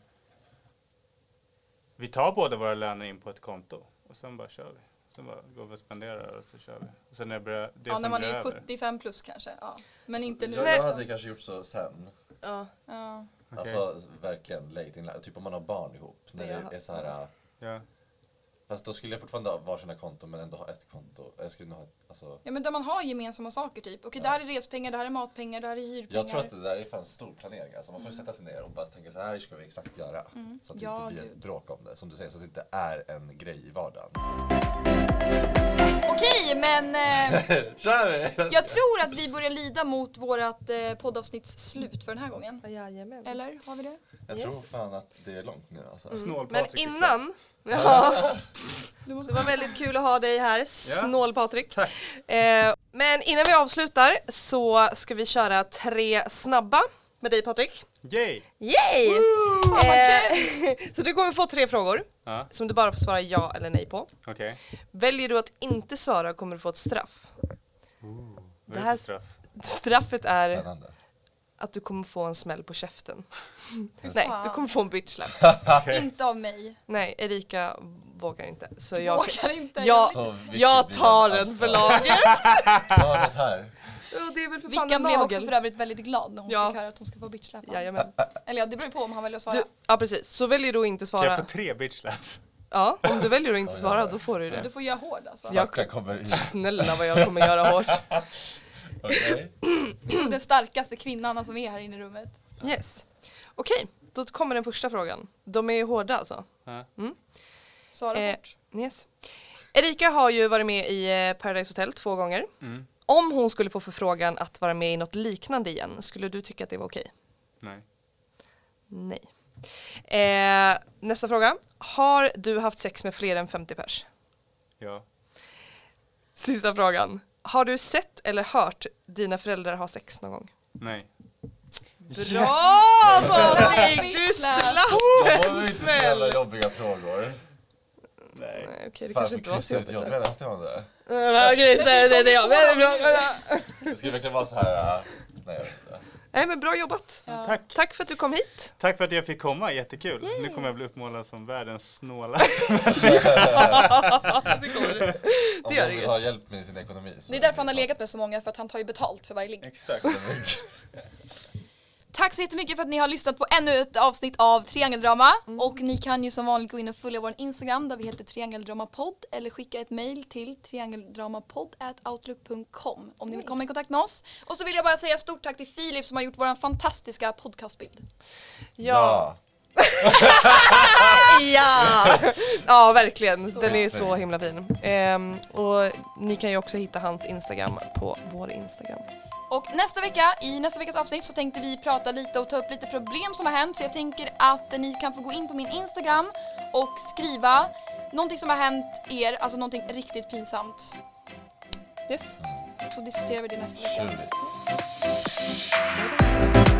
Vi tar båda våra löner in på ett konto och sen bara kör vi. Sen bara går vi och spenderar och så kör vi. Och sen är det, det Ja, som när man är över. 75 plus kanske. Ja. Men inte nu. Jag, jag hade kanske gjort så sen. Ja. Ja. Okej. Alltså verkligen late in life. Typ om man har barn ihop. När Det är så här. Ja. Fast då skulle jag fortfarande ha varsina konton men ändå ha ett konto. Jag skulle nog ha ett, alltså, ja men där man har gemensamma saker typ. Okej Ja. det här är respengar, det här är matpengar, det här är hyrpengar. jag tror att det där är fan stor planering. Alltså man får sätta sig ner och bara tänka så här ska vi exakt göra. Så att det Ja, inte blir ett bråk om det. Som du säger, så att det inte är en grej i vardagen. Okej men eh, Kör vi! jag tror att vi börjar lida mot vårat eh, poddavsnitts slut för den här gången. Jajamän. Eller har vi det? Jag Yes. tror fan att det är långt nu alltså. Men Snål-Patrik innan, ja, Du det var väldigt kul att ha dig här, Snål-Patrik. Tack. Eh, men innan vi avslutar så ska vi köra tre snabba med dig Patrik. Yay! Yay! vad Eh, så du kommer få tre frågor Ja, som du bara får svara ja eller nej på. okej. Väljer du att inte svara kommer du få ett straff. Vad Det är här- straff? Straffet är Spännande. att du kommer få en smäll på käften. Nej, du kommer få en bitch slap. Inte av mig. Nej, Erika vågar inte. Så jag, Vågar inte. Ja. Så vilket jag blir tar den för ansvar? laget. Ja, det här. Ja, det är väl för fan Vickan en blev också för övrigt väldigt glad när hon Ja. fick höra att hon ska få bitchsläpa. Jajamän. Eller ja, det beror ju på om han väljer att svara. Du, ja precis, så väljer du att inte Kan svara. jag få tre bitch slaps? Ja, om du väljer att inte svara då får du Du det. får göra hård alltså. Ja. Mackan kommer hit. Snälla vad jag kommer göra hårt. Okej. Du den starkaste kvinnan som är här inne i rummet. Yes. Okej, då kommer den första frågan. De är hårda alltså. Ja. Svara Eh, fort. Yes. Erika har ju varit med i eh, Paradise Hotel två gånger. Mm. Om hon skulle få förfrågan att vara med i något liknande igen, skulle du tycka att det var okej? Nej. Nej. Eh, nästa fråga. Har du haft sex med fler än 50 pers? Ja. Sista frågan. Har du sett eller hört dina föräldrar ha sex någon gång? Nej. Bra Patrik! Du slapp Det en var inte så jävla smäll! jobbiga frågor. Nej. Nej, Okej, det Fan, kanske inte var så jobbigt. jobb, där. läste man det? Ja, Gris, det, är bra. Det ska verkligen vara så här. äh, Nej, jag vet inte. Nej men bra jobbat. Ja. Tack. Tack för att du kom hit. Tack för att jag fick komma, jättekul. Nu kommer jag bli uppmålad som världens snålaste. Det kommer du. Om Det gör vill ha inget. hjälp med sin ekonomi. så- Det är därför han har legat med så många, för att han tar ju betalt för varje ligg. Exakt. Tack så jättemycket för att ni har lyssnat på ännu ett avsnitt av Triangeldrama. Och ni kan ju som vanligt gå in och följa vår Instagram där vi heter triangeldramapodd eller skicka ett mail till triangeldramapodd.outlook.com om ni vill komma i kontakt med oss. Och så vill jag bara säga stort tack till Filip som har gjort vår fantastiska podcastbild. Ja. Ja! Ja, verkligen. Så Den är så himla fin. Ehm, och ni kan ju också hitta hans Instagram på vår Instagram. Och nästa vecka, i nästa veckas avsnitt så tänkte vi prata lite och ta upp lite problem som har hänt så jag tänker att ni kan få gå in på min Instagram och skriva någonting som har hänt er, alltså någonting riktigt pinsamt. Yes. Så diskuterar vi det nästa vecka. Kör.